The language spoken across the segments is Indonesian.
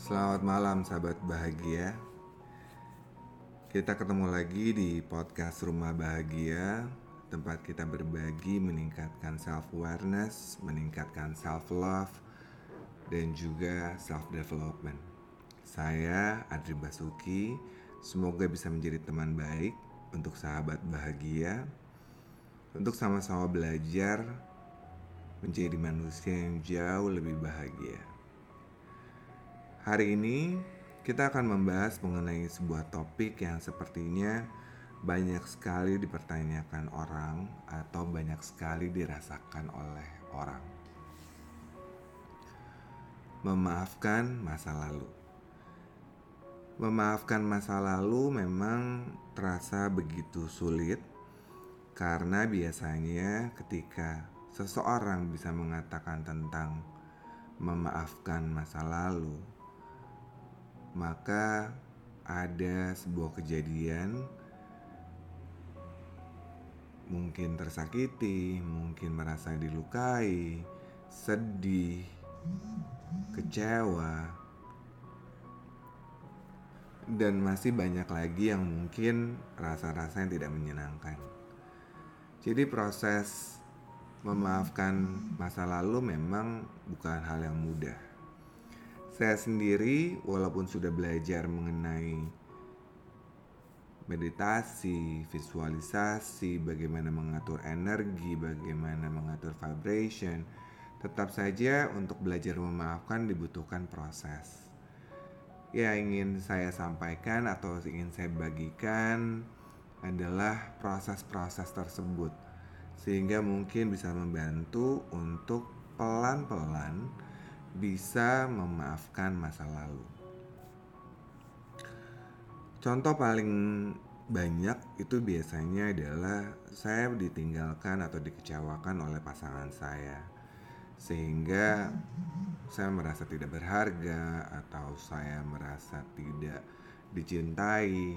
Selamat malam sahabat bahagia. Kita ketemu lagi di podcast Rumah Bahagia Tempat kita berbagi meningkatkan self-awareness Meningkatkan self-love Dan juga self-development. Saya Adri Basuki. Semoga bisa menjadi teman baik Untuk sahabat bahagia Untuk sama-sama belajar Menjadi manusia yang jauh lebih bahagia Hari ini kita akan membahas mengenai sebuah topik yang sepertinya banyak sekali dipertanyakan orang atau banyak sekali dirasakan oleh orang. Memaafkan masa lalu. Memaafkan masa lalu memang terasa begitu sulit karena biasanya ketika seseorang bisa mengatakan tentang memaafkan masa lalu, maka ada sebuah kejadian. Mungkin tersakiti, mungkin merasa dilukai, sedih, kecewa, dan masih banyak lagi yang mungkin rasa-rasa yang tidak menyenangkan. Jadi proses memaafkan masa lalu memang bukan hal yang mudah saya sendiri walaupun sudah belajar mengenai meditasi, visualisasi, bagaimana mengatur energi, bagaimana mengatur vibration, tetap saja untuk belajar memaafkan dibutuhkan proses. Ya, ingin saya sampaikan atau ingin saya bagikan adalah proses-proses tersebut, sehingga mungkin bisa membantu untuk pelan-pelan bisa memaafkan masa lalu. Contoh paling banyak itu biasanya adalah saya ditinggalkan atau dikecewakan oleh pasangan saya, sehingga saya merasa tidak berharga atau saya merasa tidak dicintai.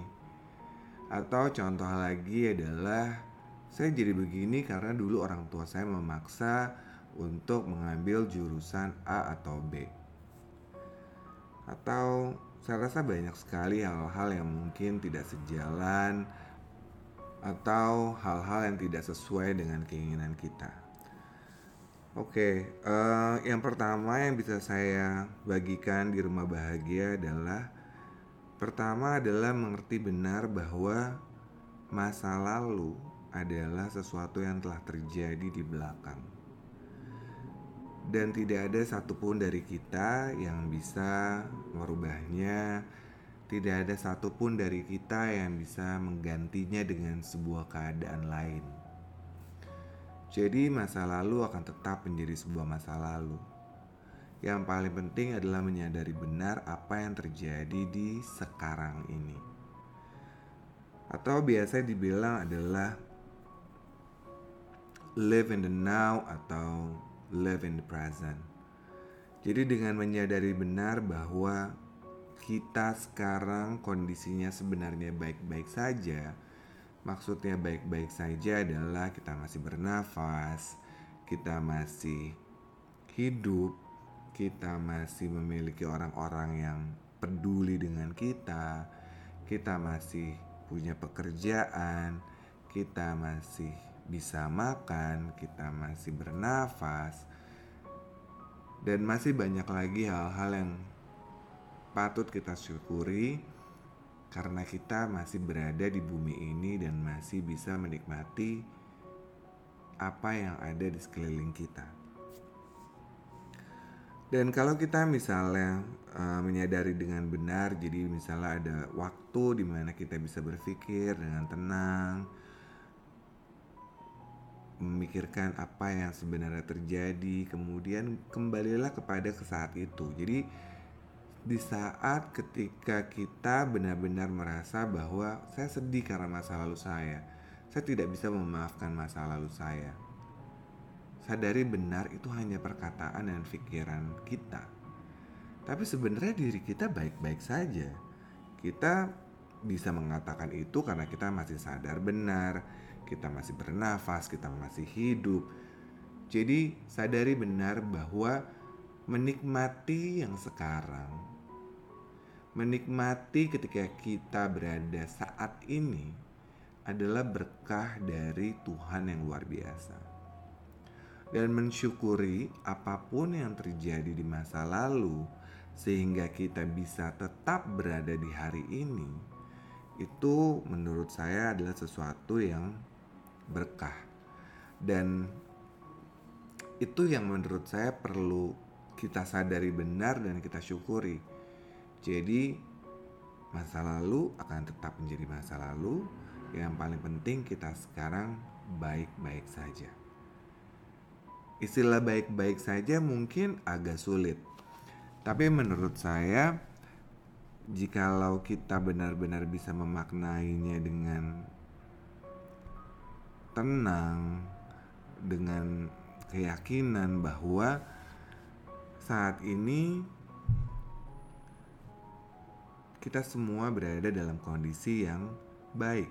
Atau contoh lagi adalah saya jadi begini karena dulu orang tua saya memaksa untuk mengambil jurusan A atau B. Atau saya rasa banyak sekali hal-hal yang mungkin tidak sejalan atau hal-hal yang tidak sesuai dengan keinginan kita. Oke, uh, yang pertama yang bisa saya bagikan di rumah bahagia adalah pertama adalah mengerti benar bahwa masa lalu adalah sesuatu yang telah terjadi di belakang dan tidak ada satupun dari kita yang bisa merubahnya. Tidak ada satupun dari kita yang bisa menggantinya dengan sebuah keadaan lain. Jadi, masa lalu akan tetap menjadi sebuah masa lalu. Yang paling penting adalah menyadari benar apa yang terjadi di sekarang ini, atau biasa dibilang adalah live in the now atau live in the present. Jadi dengan menyadari benar bahwa kita sekarang kondisinya sebenarnya baik-baik saja. Maksudnya baik-baik saja adalah kita masih bernafas, kita masih hidup, kita masih memiliki orang-orang yang peduli dengan kita, kita masih punya pekerjaan, kita masih bisa makan, kita masih bernafas, dan masih banyak lagi hal-hal yang patut kita syukuri karena kita masih berada di bumi ini dan masih bisa menikmati apa yang ada di sekeliling kita. Dan kalau kita misalnya uh, menyadari dengan benar, jadi misalnya ada waktu di mana kita bisa berpikir dengan tenang, memikirkan apa yang sebenarnya terjadi, kemudian kembalilah kepada ke saat itu. Jadi di saat ketika kita benar-benar merasa bahwa saya sedih karena masa lalu saya, saya tidak bisa memaafkan masa lalu saya. Sadari benar itu hanya perkataan dan pikiran kita. Tapi sebenarnya diri kita baik-baik saja. Kita bisa mengatakan itu karena kita masih sadar benar kita masih bernafas, kita masih hidup. Jadi, sadari benar bahwa menikmati yang sekarang menikmati ketika kita berada saat ini adalah berkah dari Tuhan yang luar biasa. Dan mensyukuri apa pun yang terjadi di masa lalu, sehingga kita bisa tetap berada di hari ini, itu menurut saya adalah sesuatu yang berkah, dan itu yang menurut saya perlu kita sadari benar dan kita syukuri. Jadi, masa lalu akan tetap menjadi masa lalu yang paling penting kita sekarang baik-baik saja. Istilah baik-baik saja mungkin agak sulit. Tapi menurut saya jikalau kita benar-benar bisa memaknainya dengan tenang, dengan keyakinan bahwa saat ini kita semua berada dalam kondisi yang baik.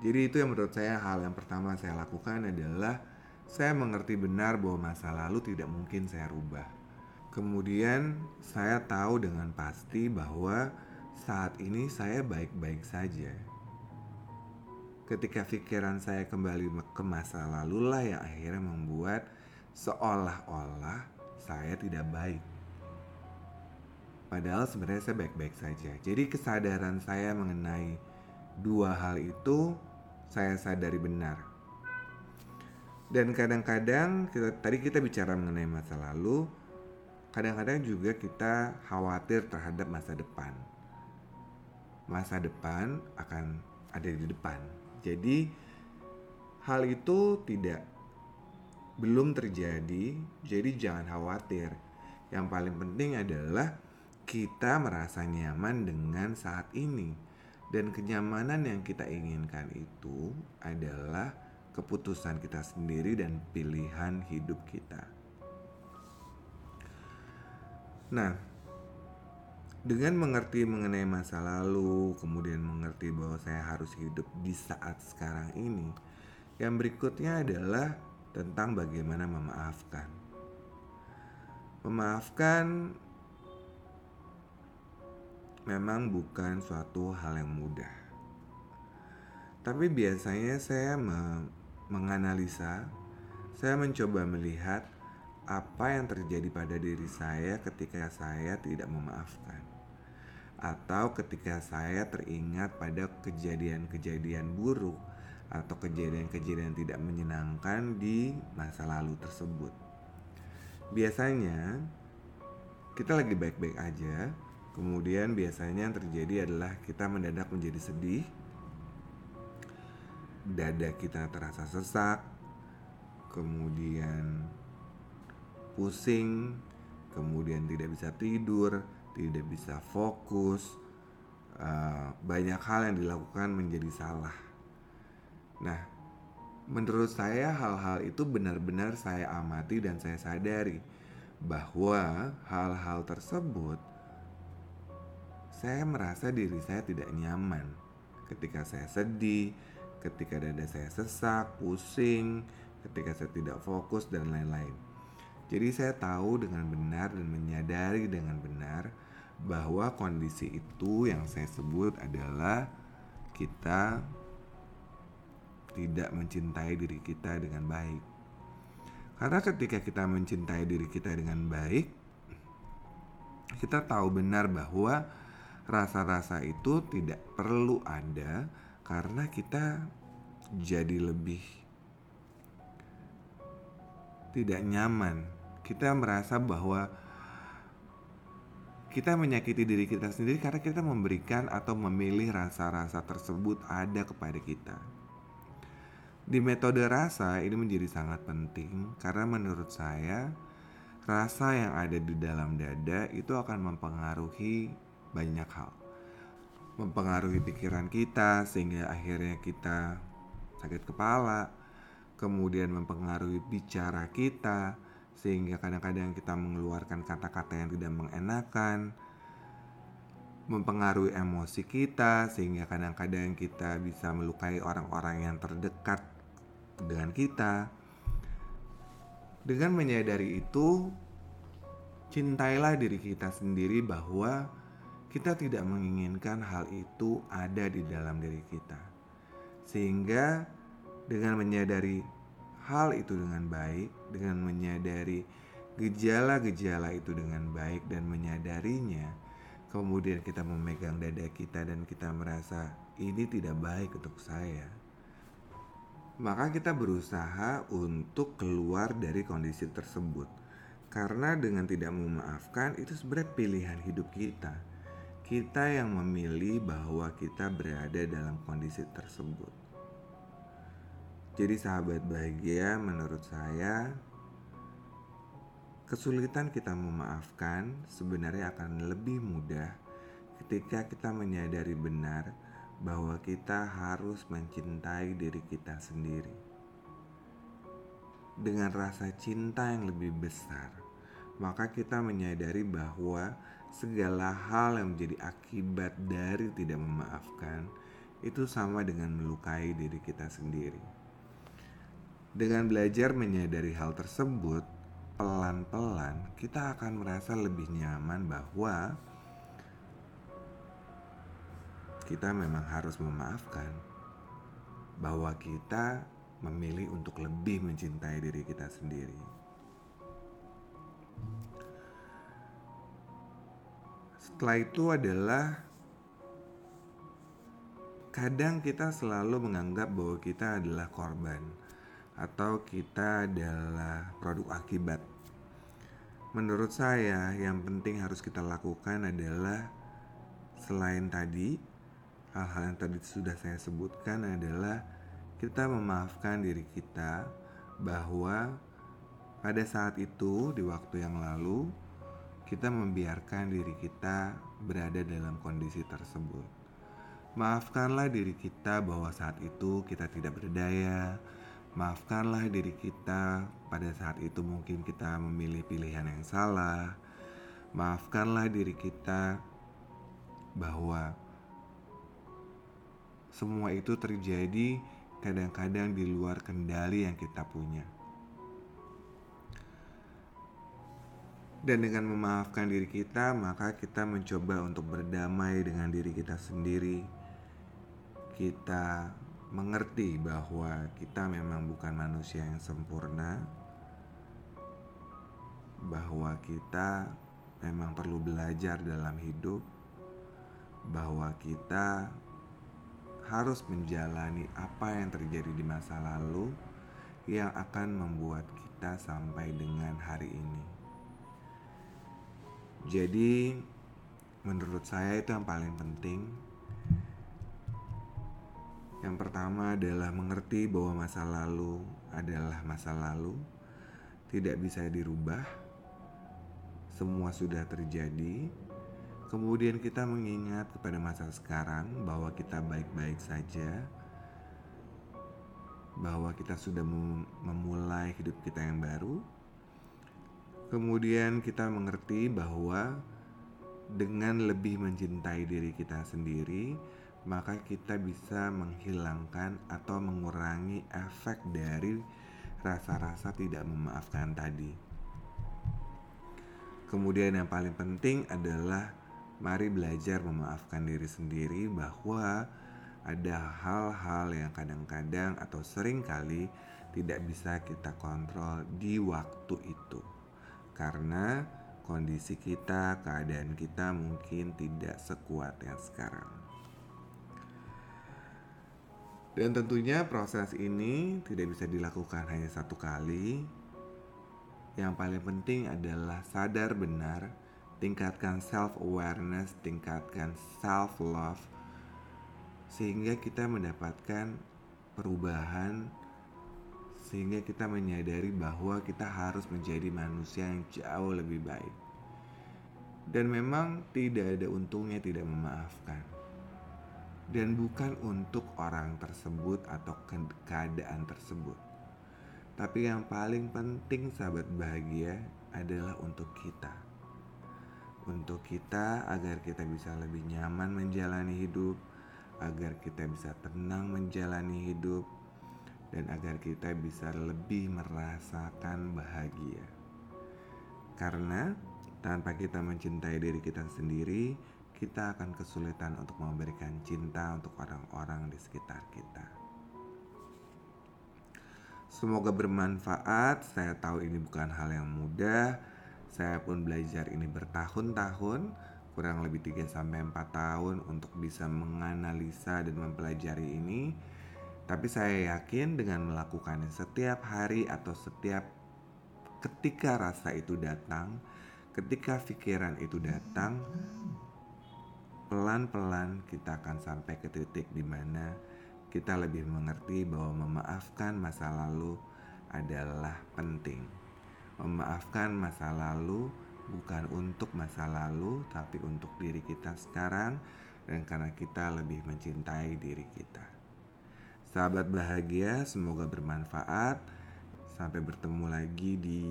Jadi itu yang menurut saya hal yang pertama saya lakukan adalah saya mengerti benar bahwa masa lalu tidak mungkin saya rubah. Kemudian saya tahu dengan pasti bahwa saat ini saya baik-baik saja. Ketika pikiran saya kembali ke masa lalu lah yang akhirnya membuat seolah-olah saya tidak baik. Padahal sebenarnya saya baik-baik saja. Jadi kesadaran saya mengenai dua hal itu saya sadari benar. Dan kadang-kadang tadi kita bicara mengenai masa lalu, kadang-kadang juga kita khawatir terhadap masa depan. Masa depan akan ada di depan. Jadi hal itu tidak belum terjadi, jadi jangan khawatir. Yang paling penting adalah kita merasa nyaman dengan saat ini dan kenyamanan yang kita inginkan itu adalah keputusan kita sendiri dan pilihan hidup kita. Nah, dengan mengerti mengenai masa lalu, kemudian mengerti bahwa saya harus hidup di saat sekarang ini, yang berikutnya adalah tentang bagaimana memaafkan. Memaafkan memang bukan suatu hal yang mudah. Tapi biasanya saya me menganalisa, saya mencoba melihat apa yang terjadi pada diri saya ketika saya tidak memaafkan. Atau ketika saya teringat pada kejadian-kejadian buruk atau kejadian-kejadian tidak menyenangkan di masa lalu tersebut. Biasanya kita lagi baik-baik aja, Kemudian biasanya yang terjadi adalah kita mendadak menjadi sedih, dada kita terasa sesak, kemudian pusing, kemudian tidak bisa tidur, tidak bisa fokus, uh, banyak hal yang dilakukan menjadi salah. Nah, menurut saya hal-hal itu benar-benar saya amati dan saya sadari bahwa hal-hal tersebut saya merasa diri saya tidak nyaman ketika saya sedih, ketika dada saya sesak, pusing, ketika saya tidak fokus dan lain-lain. Jadi saya tahu dengan benar dan menyadari dengan benar bahwa kondisi itu yang saya sebut adalah kita tidak mencintai diri kita dengan baik. Karena ketika kita mencintai diri kita dengan baik, kita tahu benar bahwa rasa-rasa itu tidak perlu ada karena kita jadi lebih tidak nyaman. Kita merasa bahwa kita menyakiti diri kita sendiri karena kita memberikan atau memilih rasa-rasa tersebut ada kepada kita. Di metode rasa ini menjadi sangat penting karena menurut saya rasa yang ada di dalam dada itu akan mempengaruhi banyak hal mempengaruhi pikiran kita sehingga akhirnya kita sakit kepala kemudian mempengaruhi bicara kita sehingga kadang-kadang kita mengeluarkan kata-kata yang tidak mengenakan mempengaruhi emosi kita sehingga kadang-kadang kita bisa melukai orang-orang yang terdekat dengan kita dengan menyadari itu cintailah diri kita sendiri bahwa kita tidak menginginkan hal itu ada di dalam diri kita. Sehingga dengan menyadari hal itu dengan baik, dengan menyadari gejala-gejala itu dengan baik dan menyadarinya, kemudian kita memegang dada kita dan kita merasa ini tidak baik untuk saya. Maka kita berusaha untuk keluar dari kondisi tersebut karena dengan tidak memaafkan itu sebenarnya pilihan hidup kita. Kita yang memilih bahwa kita berada dalam kondisi tersebut. Jadi sahabat bahagia menurut saya kesulitan kita memaafkan sebenarnya akan lebih mudah ketika kita menyadari benar bahwa kita harus mencintai diri kita sendiri dengan rasa cinta yang lebih besar, maka kita menyadari bahwa segala hal yang menjadi akibat dari tidak memaafkan itu sama dengan melukai diri kita sendiri. Dengan belajar menyadari hal tersebut, pelan-pelan kita akan merasa lebih nyaman bahwa kita memang harus memaafkan, bahwa kita memilih untuk lebih mencintai diri kita sendiri. Setelah itu adalah kadang kita selalu menganggap bahwa kita adalah korban atau kita adalah produk akibat. Menurut saya, yang penting harus kita lakukan adalah selain tadi, hal-hal yang tadi sudah saya sebutkan adalah kita memaafkan diri kita bahwa pada saat itu, di waktu yang lalu, kita membiarkan diri kita berada dalam kondisi tersebut. Maafkanlah diri kita bahwa saat itu kita tidak berdaya. Maafkanlah diri kita pada saat itu mungkin kita memilih pilihan yang salah. Maafkanlah diri kita bahwa semua itu terjadi kadang-kadang di luar kendali yang kita punya. Dan dengan memaafkan diri kita, maka kita mencoba untuk berdamai dengan diri kita sendiri. Kita mengerti bahwa kita memang bukan manusia yang sempurna, bahwa kita memang perlu belajar dalam hidup, bahwa kita harus menjalani apa yang terjadi di masa lalu yang akan membuat kita sampai dengan hari ini. Jadi, menurut saya itu yang paling penting. Yang pertama adalah mengerti bahwa masa lalu adalah masa lalu, tidak bisa dirubah. Semua sudah terjadi, Kemudian kita mengingat kepada masa sekarang bahwa kita baik-baik saja, bahwa kita sudah memulai hidup kita yang baru. Kemudian kita mengerti bahwa dengan lebih mencintai diri kita sendiri, maka kita bisa menghilangkan atau mengurangi efek dari rasa-rasa tidak memaafkan tadi. Kemudian yang paling penting adalah Mari belajar memaafkan diri sendiri bahwa ada hal-hal yang kadang-kadang atau sering kali tidak bisa kita kontrol di waktu itu. Karena kondisi kita, keadaan kita mungkin tidak sekuat yang sekarang. Dan tentunya proses ini tidak bisa dilakukan hanya satu kali. Yang paling penting adalah sadar benar tingkatkan self awareness, tingkatkan self love sehingga kita mendapatkan perubahan sehingga kita menyadari bahwa kita harus menjadi manusia yang jauh lebih baik. Dan memang tidak ada untungnya tidak memaafkan. Dan bukan untuk orang tersebut atau keadaan tersebut. Tapi yang paling penting sahabat bahagia adalah untuk kita untuk kita agar kita bisa lebih nyaman menjalani hidup, agar kita bisa tenang menjalani hidup, dan agar kita bisa lebih merasakan bahagia. Karena Tanpa kita mencintai diri kita sendiri, kita akan kesulitan untuk memberikan cinta untuk orang-orang di sekitar kita. Semoga bermanfaat. Saya tahu ini bukan hal yang mudah. Saya pun belajar ini bertahun-tahun, kurang lebih 3 sampai 4 tahun untuk bisa menganalisa dan mempelajari ini. Tapi saya yakin dengan melakukannya setiap hari atau setiap ketika rasa itu datang, ketika pikiran itu datang, pelan-pelan kita akan sampai ke titik di mana kita lebih mengerti bahwa memaafkan masa lalu adalah penting. Memaafkan masa lalu bukan untuk masa lalu, tapi untuk diri kita sekarang, dan karena kita lebih mencintai diri kita. Sahabat bahagia, semoga bermanfaat. Sampai bertemu lagi di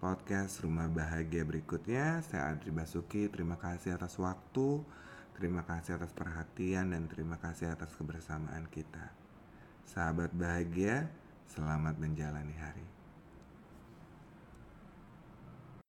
podcast Rumah Bahagia berikutnya. Saya Adri Basuki, terima kasih atas waktu, terima kasih atas perhatian, dan terima kasih atas kebersamaan kita. Sahabat bahagia, selamat menjalani hari.